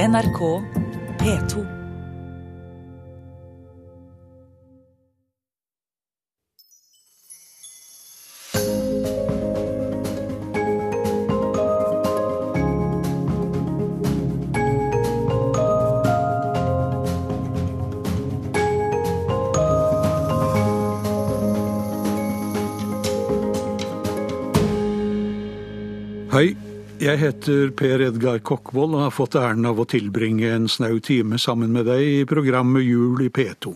NRK P2. Jeg heter Per Edgar Kokkvold og har fått æren av å tilbringe en snau time sammen med deg i programmet Jul i P2.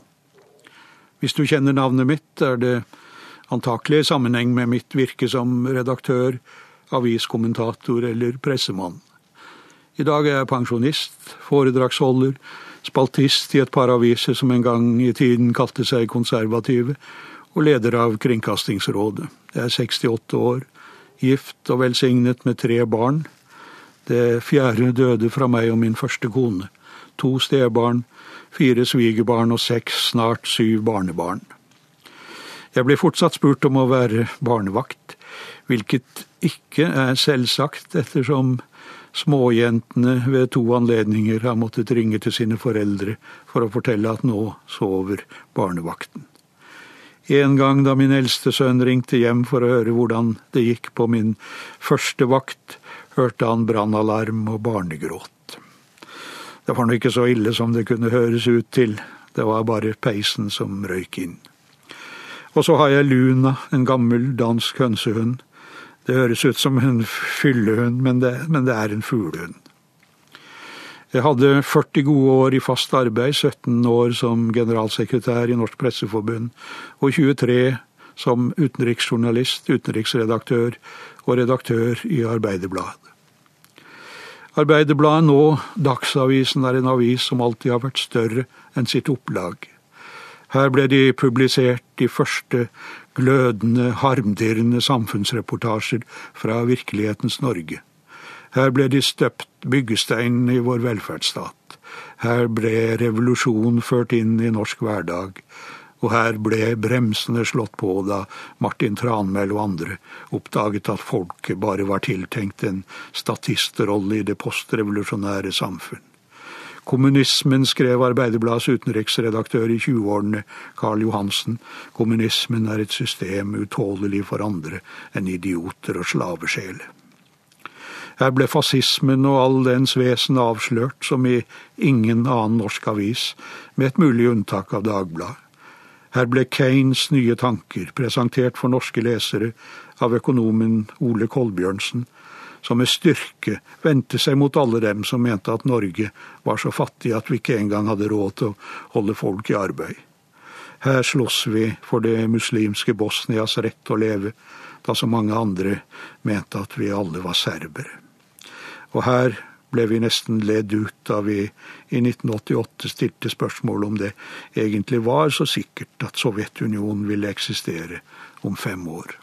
Hvis du kjenner navnet mitt, er det antakelig i sammenheng med mitt virke som redaktør, aviskommentator eller pressemann. I dag er jeg pensjonist, foredragsholder, spaltist i et par aviser som en gang i tiden kalte seg konservative, og leder av Kringkastingsrådet. Jeg er 68 år gift og velsignet med tre barn. Det fjerde døde fra meg og min første kone. To stebarn, fire svigerbarn og seks, snart syv barnebarn. Jeg blir fortsatt spurt om å være barnevakt, hvilket ikke er selvsagt, ettersom småjentene ved to anledninger har måttet ringe til sine foreldre for å fortelle at nå sover barnevakten. En gang da min eldste sønn ringte hjem for å høre hvordan det gikk på min første vakt, hørte han brannalarm og barnegråt. Det var nå ikke så ille som det kunne høres ut til, det var bare peisen som røyk inn. Og så har jeg Luna, en gammel dansk hønsehund. Det høres ut som en fyllehund, men det, men det er en fuglehund. Jeg hadde 40 gode år i fast arbeid, 17 år som generalsekretær i Norsk Presseforbund og 23 som utenriksjournalist, utenriksredaktør og redaktør i Arbeiderbladet. Arbeiderbladet nå, Dagsavisen, er en avis som alltid har vært større enn sitt opplag. Her ble de publisert de første glødende, harmdirrende samfunnsreportasjer fra virkelighetens Norge. Her ble de støpt byggesteinen i vår velferdsstat. Her ble revolusjon ført inn i norsk hverdag. Og her ble bremsene slått på da Martin Tranmæl og andre oppdaget at folket bare var tiltenkt en statistrolle i det postrevolusjonære samfunn. Kommunismen, skrev Arbeiderbladets utenriksredaktør i 20-årene, Karl Johansen. Kommunismen er et system utålelig for andre enn idioter og slavesjeler. Her ble fascismen og all dens vesen avslørt som i ingen annen norsk avis, med et mulig unntak av Dagbladet. Her ble Keynes nye tanker presentert for norske lesere av økonomen Ole Kolbjørnsen, som med styrke vendte seg mot alle dem som mente at Norge var så fattig at vi ikke engang hadde råd til å holde folk i arbeid. Her slåss vi for det muslimske Bosnias rett å leve, da så mange andre mente at vi alle var serbere. Og her ble vi nesten ledd ut da vi i 1988 stilte spørsmål om det egentlig var så sikkert at Sovjetunionen ville eksistere om fem år.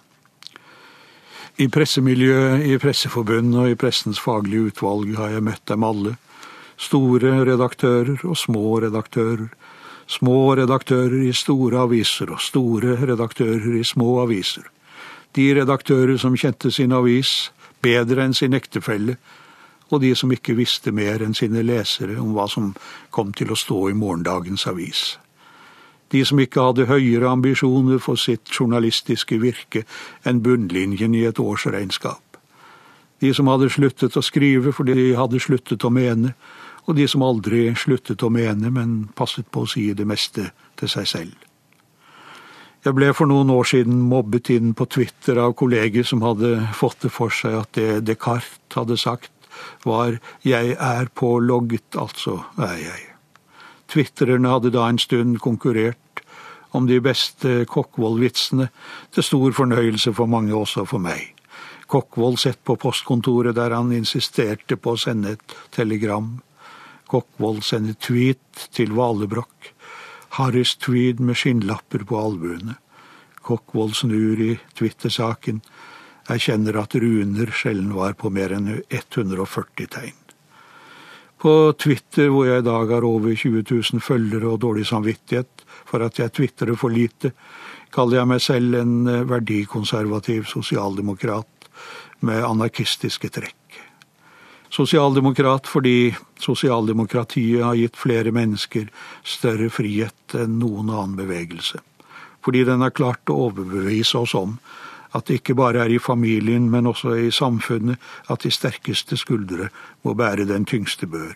I pressemiljøet, i Presseforbundet og i Pressens faglige utvalg har jeg møtt dem alle. Store redaktører og små redaktører. Små redaktører i store aviser og store redaktører i små aviser. De redaktører som kjente sin avis bedre enn sin ektefelle, og de som ikke visste mer enn sine lesere om hva som kom til å stå i morgendagens avis. De som ikke hadde høyere ambisjoner for sitt journalistiske virke enn bunnlinjen i et årsregnskap. De som hadde sluttet å skrive fordi de hadde sluttet å mene, og de som aldri sluttet å mene, men passet på å si det meste til seg selv. Jeg ble for noen år siden mobbet inn på Twitter av kolleger som hadde fått det for seg at det Descartes hadde sagt, var 'jeg er pålogget, altså er jeg'. Twitrerne hadde da en stund konkurrert om de beste Kokkvold-vitsene, til stor fornøyelse for mange, også for meg. Kokkvold sett på postkontoret der han insisterte på å sende et telegram. Kokkvold sender tweet til Valebrokk. Harris Tweed med skinnlapper på albuene. Kokkvold snur i Twitter-saken erkjenner at runer sjelden var på mer enn 140 tegn. På Twitter, hvor jeg i dag har over 20 000 følgere og dårlig samvittighet for at jeg tvitrer for lite, kaller jeg meg selv en eh, verdikonservativ sosialdemokrat med anarkistiske trekk. Sosialdemokrat fordi sosialdemokratiet har gitt flere mennesker større frihet enn noen annen bevegelse. Fordi den har klart å overbevise oss om at det ikke bare er i familien, men også i samfunnet at de sterkeste skuldre må bære den tyngste bør.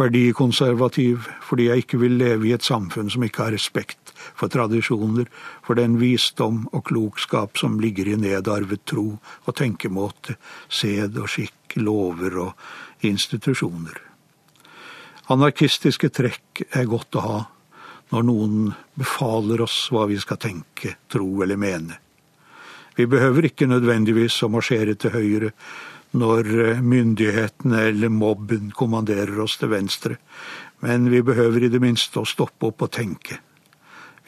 Verdikonservativ fordi jeg ikke vil leve i et samfunn som ikke har respekt for tradisjoner, for den visdom og klokskap som ligger i nedarvet tro og tenkemåte, sed og skikk, lover og institusjoner. Anarkistiske trekk er godt å ha når noen befaler oss hva vi skal tenke, tro eller mene. Vi behøver ikke nødvendigvis å marsjere til høyre når myndighetene eller mobben kommanderer oss til venstre, men vi behøver i det minste å stoppe opp og tenke.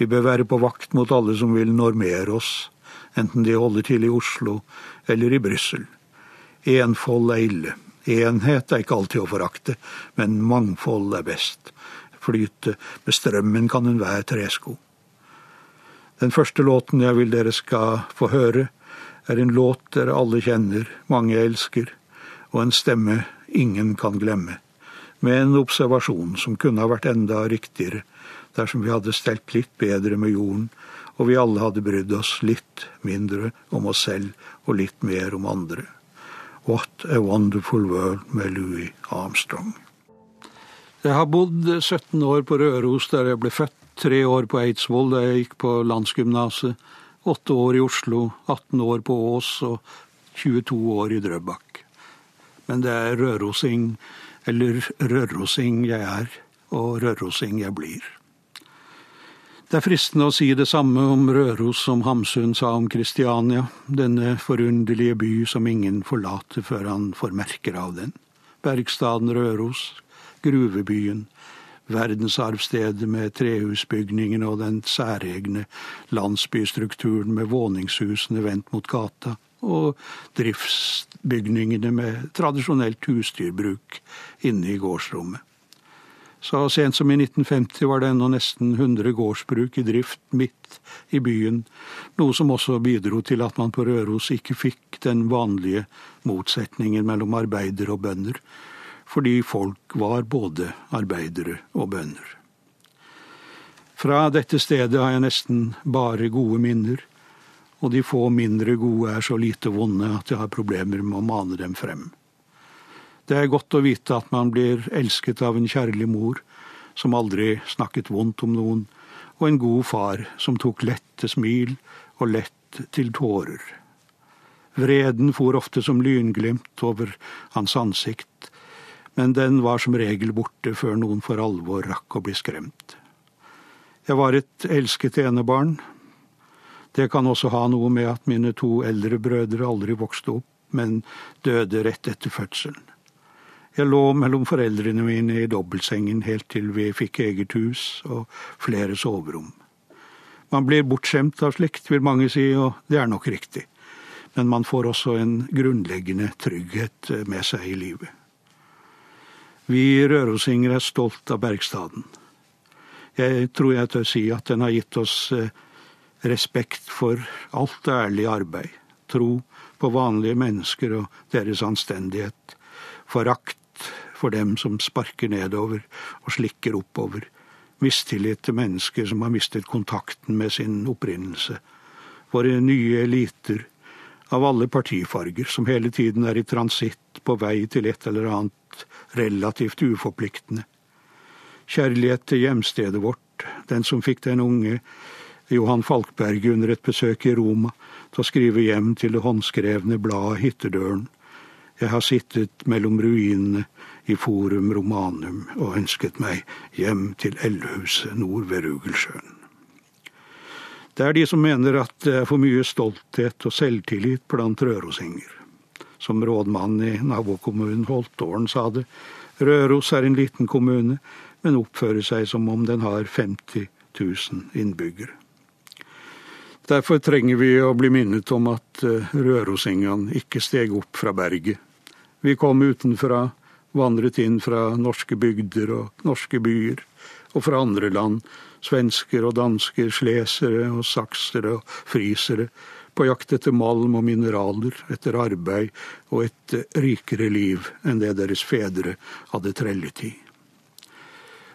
Vi bør være på vakt mot alle som vil normere oss, enten de holder til i Oslo eller i Brussel. Enfold er ille. Enhet er ikke alltid å forakte, men mangfold er best. Flyte med strømmen kan enhver tresko. Den første låten jeg vil dere skal få høre, er en låt dere alle kjenner, mange elsker, og en stemme ingen kan glemme, med en observasjon som kunne ha vært enda riktigere dersom vi hadde stelt litt bedre med jorden, og vi alle hadde brydd oss litt mindre om oss selv og litt mer om andre. What a Wonderful World med Louis Armstrong. Jeg har bodd 17 år på Røros, der jeg ble født tre år på Eidsvoll da jeg gikk på landsgymnaset, åtte år i Oslo, 18 år på Ås og 22 år i Drøbak. Men det er rørosing, eller rørosing jeg er, og rørosing jeg blir. Det er fristende å si det samme om Røros som Hamsun sa om Kristiania, denne forunderlige by som ingen forlater før han får merker av den. Bergstaden Røros, gruvebyen, verdensarvstedet med trehusbygningene og den særegne landsbystrukturen med våningshusene vendt mot gata, og driftsbygningene med tradisjonelt husdyrbruk inne i gårdsrommet. Så sent som i 1950 var det ennå nesten 100 gårdsbruk i drift midt i byen, noe som også bidro til at man på Røros ikke fikk den vanlige motsetningen mellom arbeider og bønder, fordi folk var både arbeidere og bønder. Fra dette stedet har jeg nesten bare gode minner, og de få mindre gode er så lite vonde at jeg har problemer med å mane dem frem. Det er godt å vite at man blir elsket av en kjærlig mor som aldri snakket vondt om noen, og en god far som tok lett til smil og lett til tårer. Vreden for ofte som lynglimt over hans ansikt, men den var som regel borte før noen for alvor rakk å bli skremt. Jeg var et elsket enebarn. Det kan også ha noe med at mine to eldre brødre aldri vokste opp, men døde rett etter fødselen. Jeg lå mellom foreldrene mine i dobbeltsengen helt til vi fikk eget hus og flere soverom. Man blir bortskjemt av slikt, vil mange si, og det er nok riktig. Men man får også en grunnleggende trygghet med seg i livet. Vi rørosingere er stolt av Bergstaden. Jeg tror jeg tør si at den har gitt oss eh, respekt for alt ærlig arbeid, tro på vanlige mennesker og deres anstendighet, forakt for dem som sparker nedover og slikker oppover, mistillit til mennesker som har mistet kontakten med sin opprinnelse, våre nye eliter av alle partifarger som hele tiden er i transitt på vei til et eller annet relativt uforpliktende. Kjærlighet til hjemstedet vårt, den som fikk den unge Johan Falkberg under et besøk i Roma til å skrive hjem til det håndskrevne bladet Hyttedøren. Jeg har sittet mellom ruinene i Forum Romanum og ønsket meg hjem til Ellehuset nord ved Rugelsjøen. Det er de som mener at det er for mye stolthet og selvtillit blant rørosinger. Som rådmannen i nabokommunen Holtålen sa det, Røros er en liten kommune, men oppfører seg som om den har 50 000 innbyggere. Derfor trenger vi å bli minnet om at eh, rørosingene ikke steg opp fra berget. Vi kom utenfra, vandret inn fra norske bygder og norske byer, og fra andre land, svensker og dansker, slesere og saksere og frisere, på jakt etter malm og mineraler, etter arbeid og et rikere liv enn det deres fedre hadde trellet i.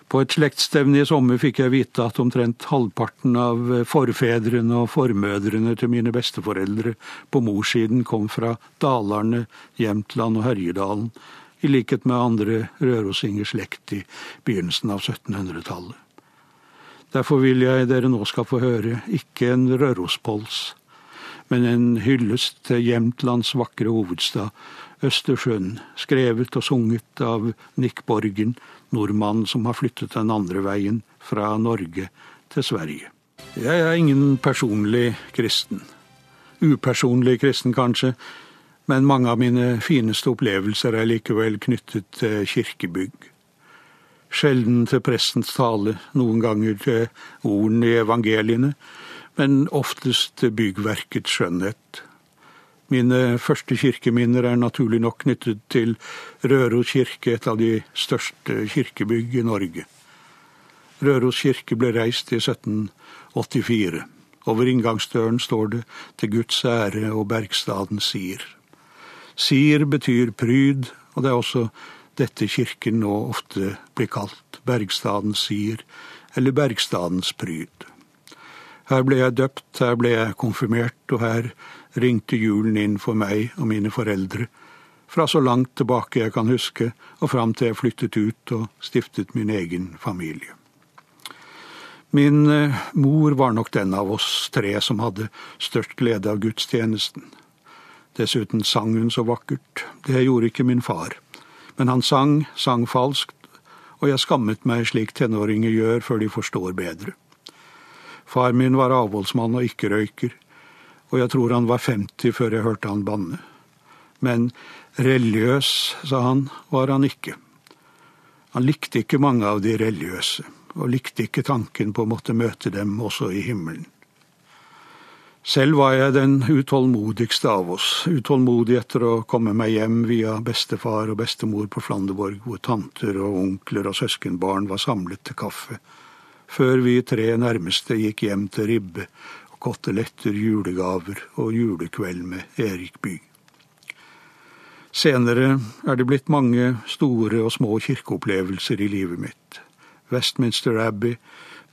På et slektsstevne i sommer fikk jeg vite at omtrent halvparten av forfedrene og formødrene til mine besteforeldre på morssiden kom fra Dalarne, Jämtland og Herjedalen, i likhet med andre rørosingers slekt i begynnelsen av 1700-tallet. Derfor vil jeg dere nå skal få høre ikke en Rørospols, men en hyllest til Jämtlands vakre hovedstad, Østersjøen, skrevet og sunget av Nick Borgen, nordmannen som har flyttet den andre veien, fra Norge til Sverige. Jeg er ingen personlig kristen. Upersonlig kristen, kanskje, men mange av mine fineste opplevelser er likevel knyttet til kirkebygg. Sjelden til prestens tale, noen ganger til ordene i evangeliene, men oftest byggverkets skjønnhet. Mine første kirkeminner er naturlig nok knyttet til Røros kirke, et av de største kirkebygg i Norge. Røros kirke ble reist i 1784. Over inngangsdøren står det 'Til Guds ære og Bergstaden sier'. Sier betyr pryd, og det er også dette kirken nå ofte blir kalt, Bergstadens sier, eller Bergstadens pryd. Her ble jeg døpt, her ble jeg konfirmert, og her ringte julen inn for meg og mine foreldre, fra så langt tilbake jeg kan huske, og fram til jeg flyttet ut og stiftet min egen familie. Min eh, mor var nok den av oss tre som hadde størst glede av gudstjenesten. Dessuten sang hun så vakkert. Det gjorde ikke min far. Men han sang, sang falskt, og jeg skammet meg slik tenåringer gjør før de forstår bedre. Far min var avholdsmann og ikke røyker, og jeg tror han var 50 før jeg hørte han banne. Men religiøs, sa han, var han ikke. Han likte ikke mange av de religiøse, og likte ikke tanken på å måtte møte dem også i himmelen. Selv var jeg den utålmodigste av oss, utålmodig etter å komme meg hjem via bestefar og bestemor på Flandeborg, hvor tanter og onkler og søskenbarn var samlet til kaffe, før vi tre nærmeste gikk hjem til ribbe og koteletter, julegaver og julekveld med Erik Bye. Senere er det blitt mange store og små kirkeopplevelser i livet mitt. Westminster Abbey,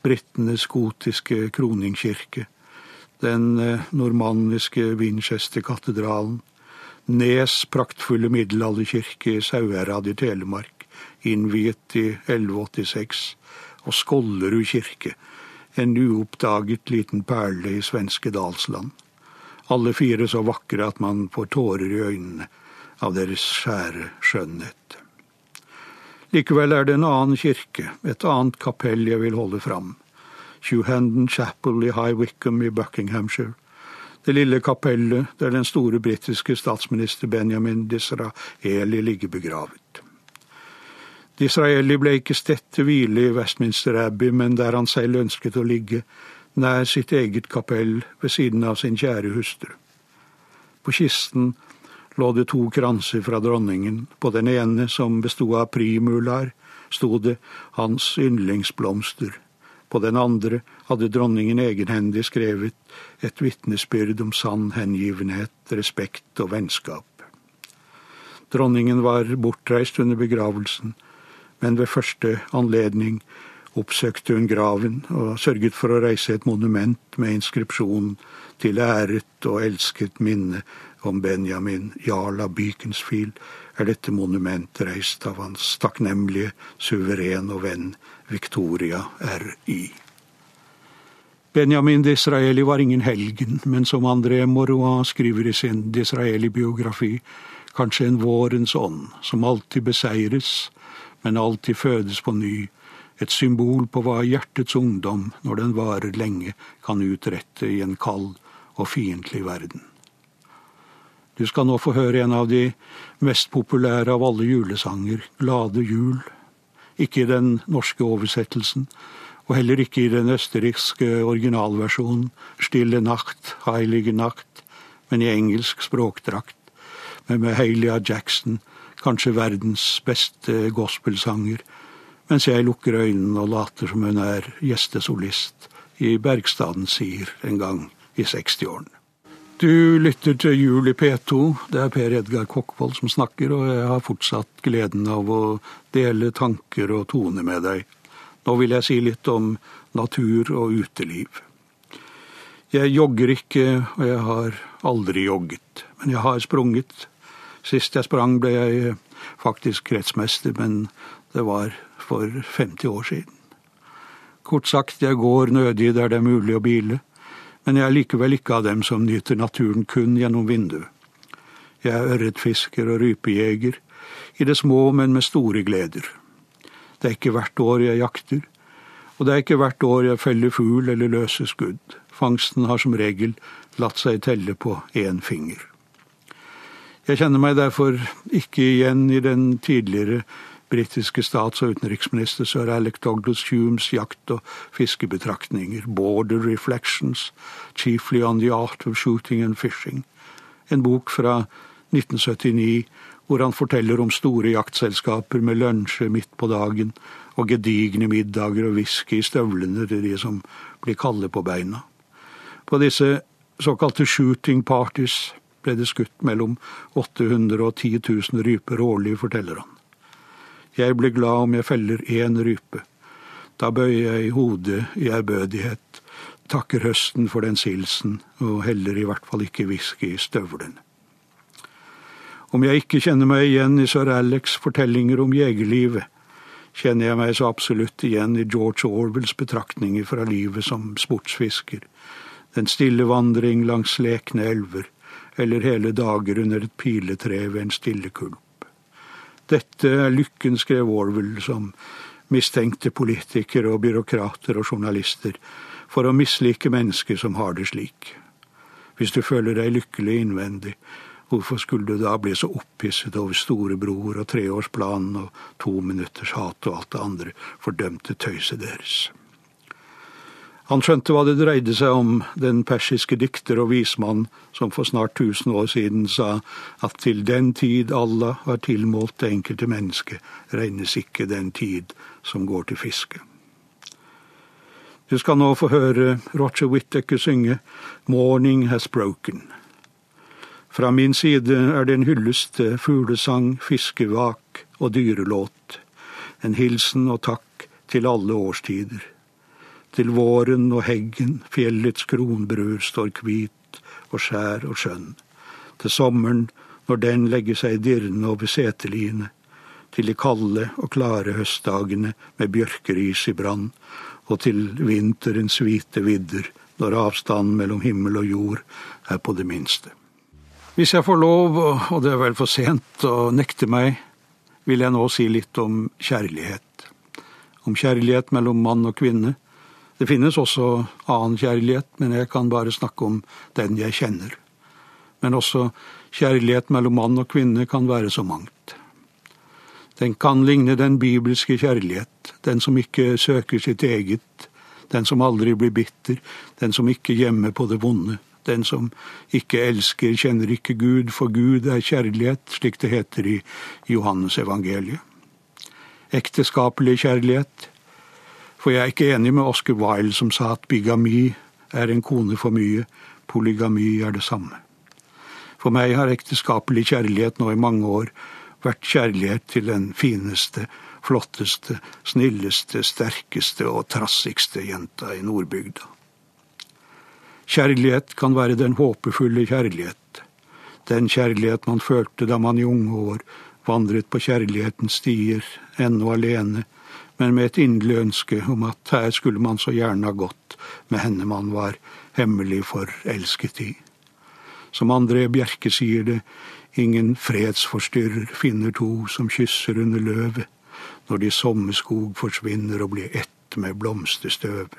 britenes gotiske kroningskirke, den eh, normanniske Winchester-katedralen, Nes praktfulle middelalderkirke i Sauherad i Telemark, innviet i 1186, og Skollerud kirke, en uoppdaget liten perle i svenske Dalsland. Alle fire så vakre at man får tårer i øynene av deres skjære skjønnhet. Likevel er det en annen kirke, et annet kapell jeg vil holde fram. Hughandon Chapel i High Wickham i Buckinghamshire. Det lille kapellet der den store britiske statsminister Benjamin Disraeli ligger begravet. Disraeli ble ikke stedt til hvile i Westminster Abbey, men der han selv ønsket å ligge, nær sitt eget kapell ved siden av sin kjære hustru. På kisten lå det to kranser fra dronningen. På den ene, som bestod av primular, sto det hans yndlingsblomster, på den andre hadde dronningen egenhendig skrevet et vitnesbyrd om sann hengivenhet, respekt og vennskap. Dronningen var bortreist under begravelsen, men ved første anledning oppsøkte hun graven og sørget for å reise et monument med inskripsjon til æret og elsket minne om Benjamin Jarl av Beaconsfield, er dette monument reist av hans takknemlige, suveren og venn Victoria R.I. Benjamin Disraeli var ingen helgen, men som André Morois skriver i sin Disraeli-biografi, kanskje en vårens ånd, som alltid beseires, men alltid fødes på ny, et symbol på hva hjertets ungdom, når den varer lenge, kan utrette i en kald og fiendtlig verden. Du skal nå få høre en av de mest populære av alle julesanger, Glade jul, ikke i den norske oversettelsen, og heller ikke i den østerrikske originalversjonen Stille nacht, heilige nacht, men i engelsk språkdrakt, med Mahalia Jackson, kanskje verdens beste gospelsanger, mens jeg lukker øynene og later som hun er gjestesolist i Bergstaden sier en gang i 60-årene. Du lytter til Jul i P2. Det er Per Edgar Kokkvold som snakker, og jeg har fortsatt gleden av å dele tanker og tone med deg. Nå vil jeg si litt om natur og uteliv. Jeg jogger ikke, og jeg har aldri jogget. Men jeg har sprunget. Sist jeg sprang, ble jeg faktisk kretsmester, men det var for 50 år siden. Kort sagt, jeg går nødig der det er mulig å bile men jeg er likevel ikke av dem som nyter naturen kun gjennom vinduet. Jeg er ørretfisker og rypejeger, i det små, men med store gleder. Det er ikke hvert år jeg jakter, og det er ikke hvert år jeg feller fugl eller løser skudd. Fangsten har som regel latt seg telle på én finger. Jeg kjenner meg derfor ikke igjen i den tidligere britiske stats- og utenriksminister sir Alec Douglas Humes jakt- og fiskebetraktninger, Border Reflections, Chiefly on the Art of Shooting and Fishing, en bok fra 1979 hvor han forteller om store jaktselskaper med lunsjer midt på dagen og gedigne middager og whisky i støvlene til de som blir kalde på beina. På disse såkalte shooting parties ble det skutt mellom 800 og 10 000 ryper årlig, forteller han. Jeg blir glad om jeg feller én rype. Da bøyer jeg hodet i ærbødighet, takker høsten for den silsen, og heller i hvert fall ikke whisky i støvlene. Om jeg ikke kjenner meg igjen i sir Alex' fortellinger om jegerlivet, kjenner jeg meg så absolutt igjen i George Orwells betraktninger fra livet som sportsfisker, den stille vandring langs lekne elver, eller hele dager under et piletre ved en stille kulp. Dette er lykken, skrev Orwell, som mistenkte politikere og byråkrater og journalister for å mislike mennesker som har det slik. Hvis du føler deg lykkelig innvendig, hvorfor skulle du da bli så opphisset over storebror og treårsplanen og to minutters hat og alt det andre fordømte tøyset deres? Han skjønte hva det dreide seg om, den persiske dikter og vismann som for snart tusen år siden sa at til den tid Allah har tilmålt det enkelte mennesket, regnes ikke den tid som går til fiske. Du skal nå få høre Roger Whittaker synge Morning Has Broken. Fra min side er det en hyllest til fuglesang, fiskevak og dyrelåt, en hilsen og takk til alle årstider. Til våren og heggen, fjellets kronbrur, står hvit og skjær og skjønn. Til sommeren, når den legger seg dirrende over seteliene. Til de kalde og klare høstdagene med bjørkeris i brann. Og til vinterens hvite vidder, når avstanden mellom himmel og jord er på det minste. Hvis jeg får lov, og det er vel for sent å nekte meg, vil jeg nå si litt om kjærlighet. Om kjærlighet mellom mann og kvinne, det finnes også annen kjærlighet, men jeg kan bare snakke om den jeg kjenner. Men også kjærlighet mellom mann og kvinne kan være så mangt. Den kan ligne den bibelske kjærlighet, den som ikke søker sitt eget, den som aldri blir bitter, den som ikke gjemmer på det vonde, den som ikke elsker, kjenner ikke Gud, for Gud er kjærlighet, slik det heter i Johannes evangeliet. Ekteskapelig kjærlighet, for jeg er ikke enig med Oscar Wilde som sa at bigami er en kone for mye, polygami er det samme. For meg har ekteskapelig kjærlighet nå i mange år vært kjærlighet til den fineste, flotteste, snilleste, sterkeste og trassigste jenta i nordbygda. Kjærlighet kan være den håpefulle kjærlighet, den kjærlighet man følte da man i unge år vandret på kjærlighetens stier, ennå alene, men med et inderlig ønske om at her skulle man så gjerne ha gått med henne man var hemmelig forelsket i. Som André Bjerke sier det, ingen fredsforstyrrer finner to som kysser under løvet, når de sommerskog forsvinner og blir ett med blomsterstøv.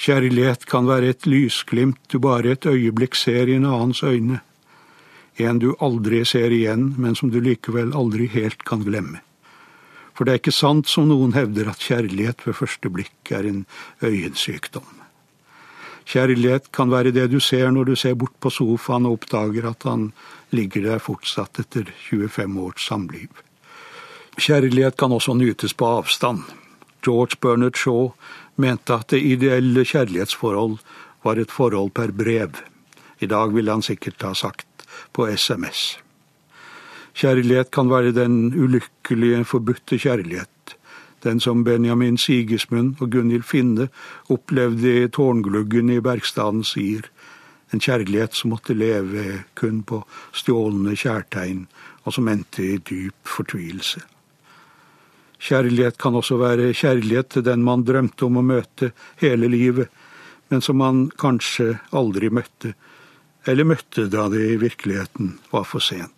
Kjærlighet kan være et lysglimt du bare et øyeblikk ser i en annens øyne, en du aldri ser igjen, men som du likevel aldri helt kan glemme. For det er ikke sant som noen hevder at kjærlighet ved første blikk er en øyensykdom. Kjærlighet kan være det du ser når du ser bort på sofaen og oppdager at han ligger der fortsatt etter 25 års samliv. Kjærlighet kan også nytes på avstand. George Bernard Shaw mente at det ideelle kjærlighetsforhold var et forhold per brev. I dag ville han sikkert ha sagt på SMS. Kjærlighet kan være den ulykkelige, forbudte kjærlighet, den som Benjamin Sigismund og Gunhild Finne opplevde i tårngluggen i Bergstaden sier, en kjærlighet som måtte leve kun på stjålne kjærtegn, og som endte i dyp fortvilelse. Kjærlighet kan også være kjærlighet til den man drømte om å møte hele livet, men som man kanskje aldri møtte, eller møtte da det i virkeligheten var for sent.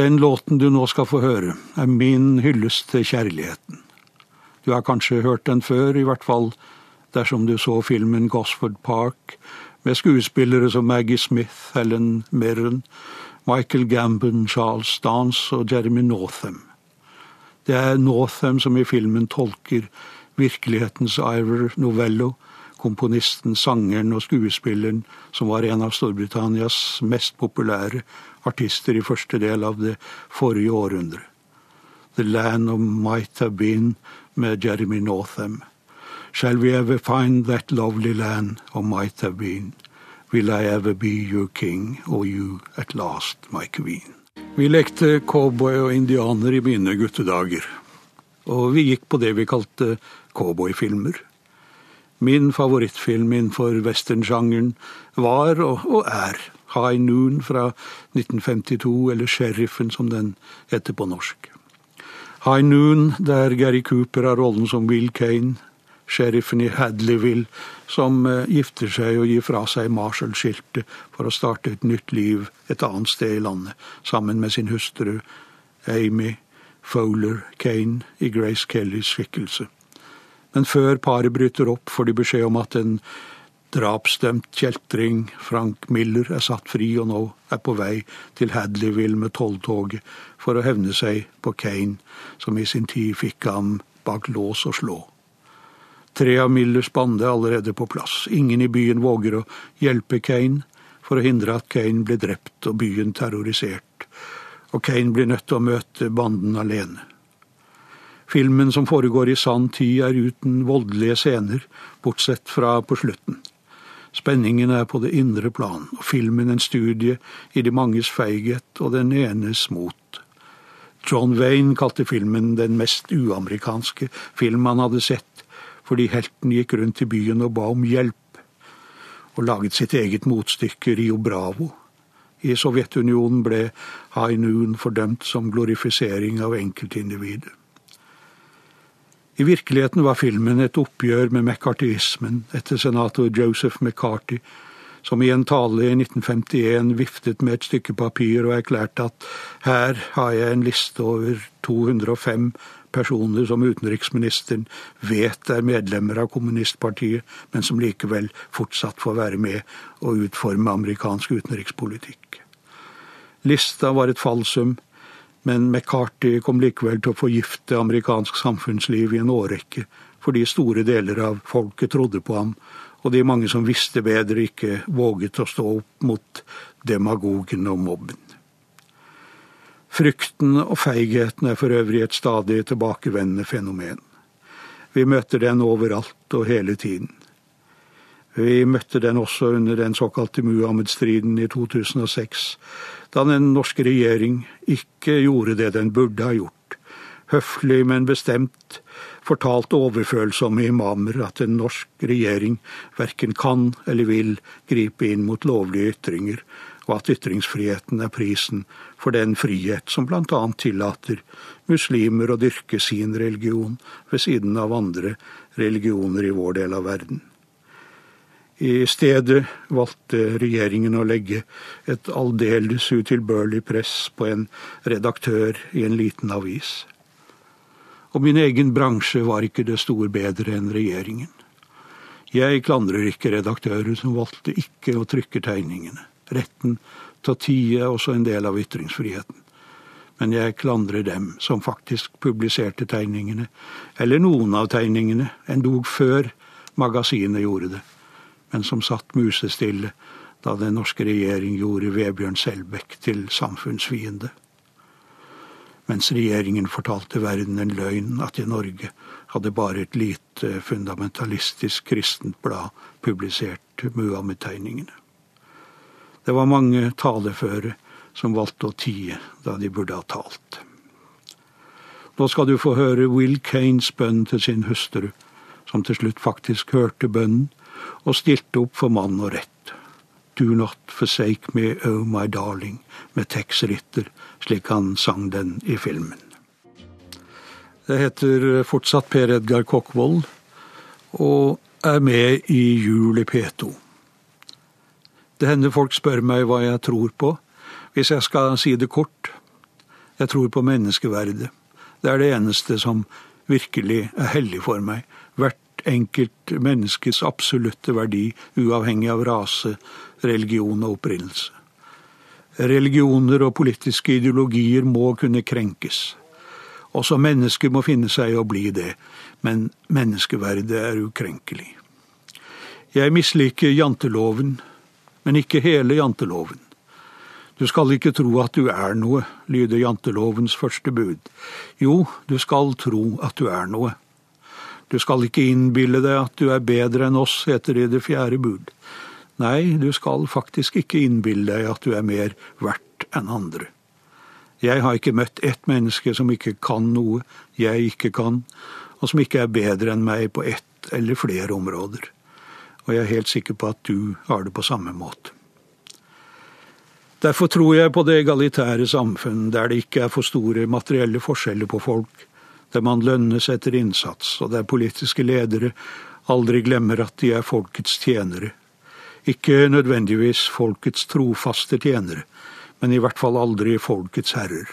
Den låten du nå skal få høre, er min hyllest til kjærligheten. Du har kanskje hørt den før, i hvert fall dersom du så filmen Gosford Park, med skuespillere som Maggie Smith, Helen Mirren, Michael Gambon, Charles Dance og Jeremy Northam. Det er Northam som i filmen tolker virkelighetens Ivor Novello, komponisten, sangeren og skuespilleren som var en av Storbritannias mest populære artister i første del av det forrige århundret. The Land of Might Have Been med Jeremy Northam. Shall we ever find that lovely land of might have been? Will I ever be your king, or you at last my queen? Vi lekte cowboy og indianer i mine guttedager. Og vi gikk på det vi kalte cowboyfilmer. Min favorittfilm innenfor westernsjangeren var og, og er High Noon fra 1952, eller Sheriffen som den heter på norsk. High Noon, der Gary Cooper har rollen som Will Kane, sheriffen i Hadleyville, som eh, gifter seg og gir fra seg Marshall-skiltet for å starte et nytt liv et annet sted i landet, sammen med sin hustru Amy Fowler Kane i Grace Kellys skikkelse. Men før paret bryter opp, får de beskjed om at en drapsdømt kjeltring, Frank Miller, er satt fri og nå er på vei til Hadleyville med tolltoget for å hevne seg på Kane, som i sin tid fikk ham bak lås og slå. Tre av Millers bande er allerede på plass. Ingen i byen våger å hjelpe Kane for å hindre at Kane blir drept og byen terrorisert. Og Kane blir nødt til å møte banden alene. Filmen som foregår i sann tid, er uten voldelige scener, bortsett fra på slutten. Spenningen er på det indre plan, og filmen en studie i de manges feighet og den enes mot. John Wayne kalte filmen den mest uamerikanske film han hadde sett, fordi helten gikk rundt i byen og ba om hjelp, og laget sitt eget motstykke Rio Bravo. I Sovjetunionen ble High Noon fordømt som glorifisering av enkeltindividet. I virkeligheten var filmen et oppgjør med mccarthyismen etter senator Joseph McCarthy, som i en tale i 1951 viftet med et stykke papir og erklærte at her har jeg en liste over 205 personer som utenriksministeren vet er medlemmer av kommunistpartiet, men som likevel fortsatt får være med og utforme amerikansk utenrikspolitikk. Lista var et falsum, men McCarthy kom likevel til å forgifte amerikansk samfunnsliv i en årrekke, fordi store deler av folket trodde på ham, og de mange som visste bedre, ikke våget å stå opp mot demagogen og mobben. Frykten og feigheten er for øvrig et stadig tilbakevendende fenomen. Vi møter den overalt og hele tiden. Vi møtte den også under den såkalte Muhammed-striden i 2006, da den norske regjering ikke gjorde det den burde ha gjort. Høflig, men bestemt fortalte overfølsomme imamer at en norsk regjering verken kan eller vil gripe inn mot lovlige ytringer, og at ytringsfriheten er prisen for den frihet som bl.a. tillater muslimer å dyrke sin religion ved siden av andre religioner i vår del av verden. I stedet valgte regjeringen å legge et aldeles utilbørlig press på en redaktør i en liten avis. Og min egen bransje var ikke det store bedre enn regjeringen. Jeg klandrer ikke redaktører som valgte ikke å trykke tegningene. Retten til å tie er også en del av ytringsfriheten. Men jeg klandrer dem som faktisk publiserte tegningene, eller noen av tegningene, endog før magasinet gjorde det, men som satt musestille da den norske regjering gjorde Vebjørn Selbekk til samfunnsfiende. mens regjeringen fortalte verden en løgn at i Norge hadde bare et lite fundamentalistisk kristent blad publisert Muhammed-tegningene. Det var mange taleføre som valgte å tie da de burde ha talt. Nå skal du få høre Will Kanes bønn til sin hustru, som til slutt faktisk hørte bønnen og stilte opp for mann og rett. Do not forsake me, oh my darling, med Tex Ritter, slik han sang den i filmen. Det heter fortsatt Per Edgar Kokkvold, og er med i Jul i P2. Det hender folk spør meg hva jeg tror på. Hvis jeg skal si det kort jeg tror på menneskeverdet. Det er det eneste som virkelig er hellig for meg. Enkelt menneskes absolutte verdi, uavhengig av rase, religion og opprinnelse. Religioner og politiske ideologier må kunne krenkes. Også mennesker må finne seg i å bli det, men menneskeverdet er ukrenkelig. Jeg misliker janteloven, men ikke hele janteloven. Du skal ikke tro at du er noe, lyder jantelovens første bud. Jo, du skal tro at du er noe. Du skal ikke innbille deg at du er bedre enn oss, heter det i det fjerde bud. Nei, du skal faktisk ikke innbille deg at du er mer verdt enn andre. Jeg har ikke møtt ett menneske som ikke kan noe jeg ikke kan, og som ikke er bedre enn meg på ett eller flere områder. Og jeg er helt sikker på at du har det på samme måte. Derfor tror jeg på det egalitære samfunn, der det ikke er for store materielle forskjeller på folk, der man lønnes etter innsats, og der politiske ledere aldri glemmer at de er folkets tjenere. Ikke nødvendigvis folkets trofaste tjenere, men i hvert fall aldri folkets herrer.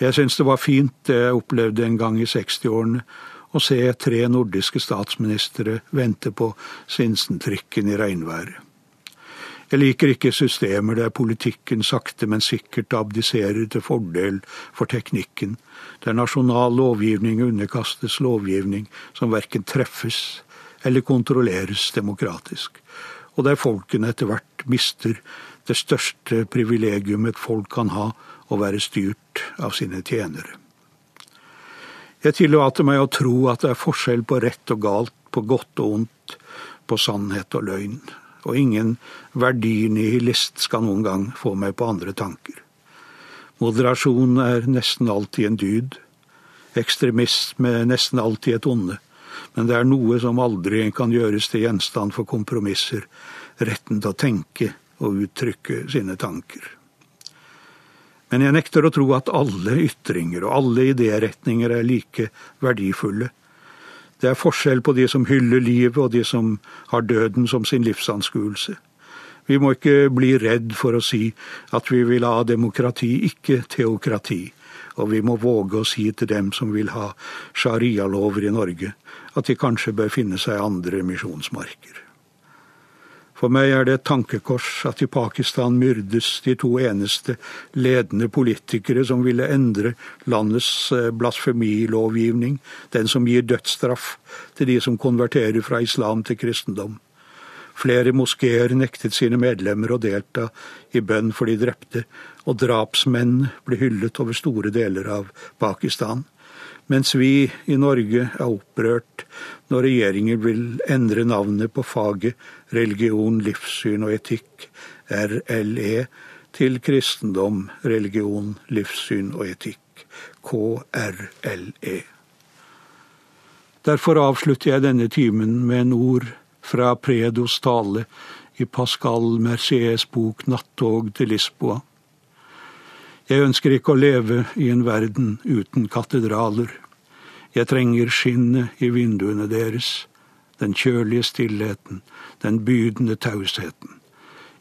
Jeg syns det var fint det jeg opplevde en gang i 60-årene, å se tre nordiske statsministre vente på Sinsentrikken i regnværet. Jeg liker ikke systemer der politikken sakte, men sikkert abdiserer til fordel for teknikken, der nasjonal lovgivning underkastes lovgivning som verken treffes eller kontrolleres demokratisk, og der folkene etter hvert mister det største privilegium et folk kan ha, å være styrt av sine tjenere. Jeg tillater meg å tro at det er forskjell på rett og galt, på godt og ondt, på sannhet og løgn og ingen verdinihilist skal noen gang få meg på andre tanker. Moderasjon er nesten alltid en dyd. Ekstremisme er nesten alltid et onde. Men det er noe som aldri kan gjøres til gjenstand for kompromisser. Retten til å tenke og uttrykke sine tanker. Men jeg nekter å tro at alle ytringer og alle idéretninger er like verdifulle det er forskjell på de som hyller livet og de som har døden som sin livsanskuelse. Vi må ikke bli redd for å si at vi vil ha demokrati, ikke teokrati. Og vi må våge å si til dem som vil ha sharialover i Norge, at de kanskje bør finne seg andre misjonsmarker. For meg er det et tankekors at i Pakistan myrdes de to eneste ledende politikere som ville endre landets eh, blasfemilovgivning, den som gir dødsstraff til de som konverterer fra islam til kristendom. Flere moskeer nektet sine medlemmer å delta i bønn for de drepte, og drapsmenn ble hyllet over store deler av Pakistan mens vi i Norge er opprørt når regjeringen vil endre navnet på faget religion, livssyn og etikk, RLE, til kristendom, religion, livssyn og etikk, KRLE. Derfor avslutter jeg denne timen med en ord fra Predos tale i Pascal Merciers bok 'Nattog til Lisboa'. Jeg ønsker ikke å leve i en verden uten katedraler. Jeg trenger skinnet i vinduene deres, den kjølige stillheten, den bydende tausheten.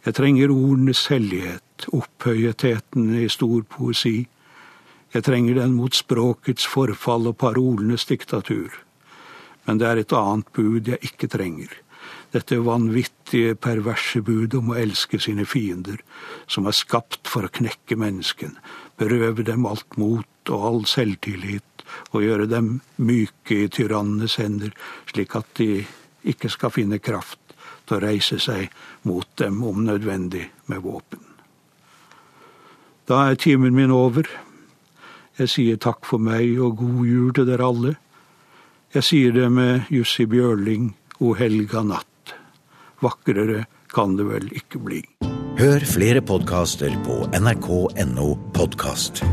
Jeg trenger ordenes hellighet, opphøyetheten i stor poesi. Jeg trenger den mot språkets forfall og parolenes diktatur. Men det er et annet bud jeg ikke trenger dette vanvittige, perverse budet om å elske sine fiender, som er skapt for å knekke mennesken, berøve dem alt mot og all selvtillit, og gjøre dem myke i tyrannenes hender, slik at de ikke skal finne kraft til å reise seg mot dem, om nødvendig med våpen. Da er timen min over. Jeg sier takk for meg og god jul til dere alle. Jeg sier det med Jussi Bjørling, O helga natt. Vakrere kan det vel ikke bli. Hør flere podkaster på nrk.no podkast.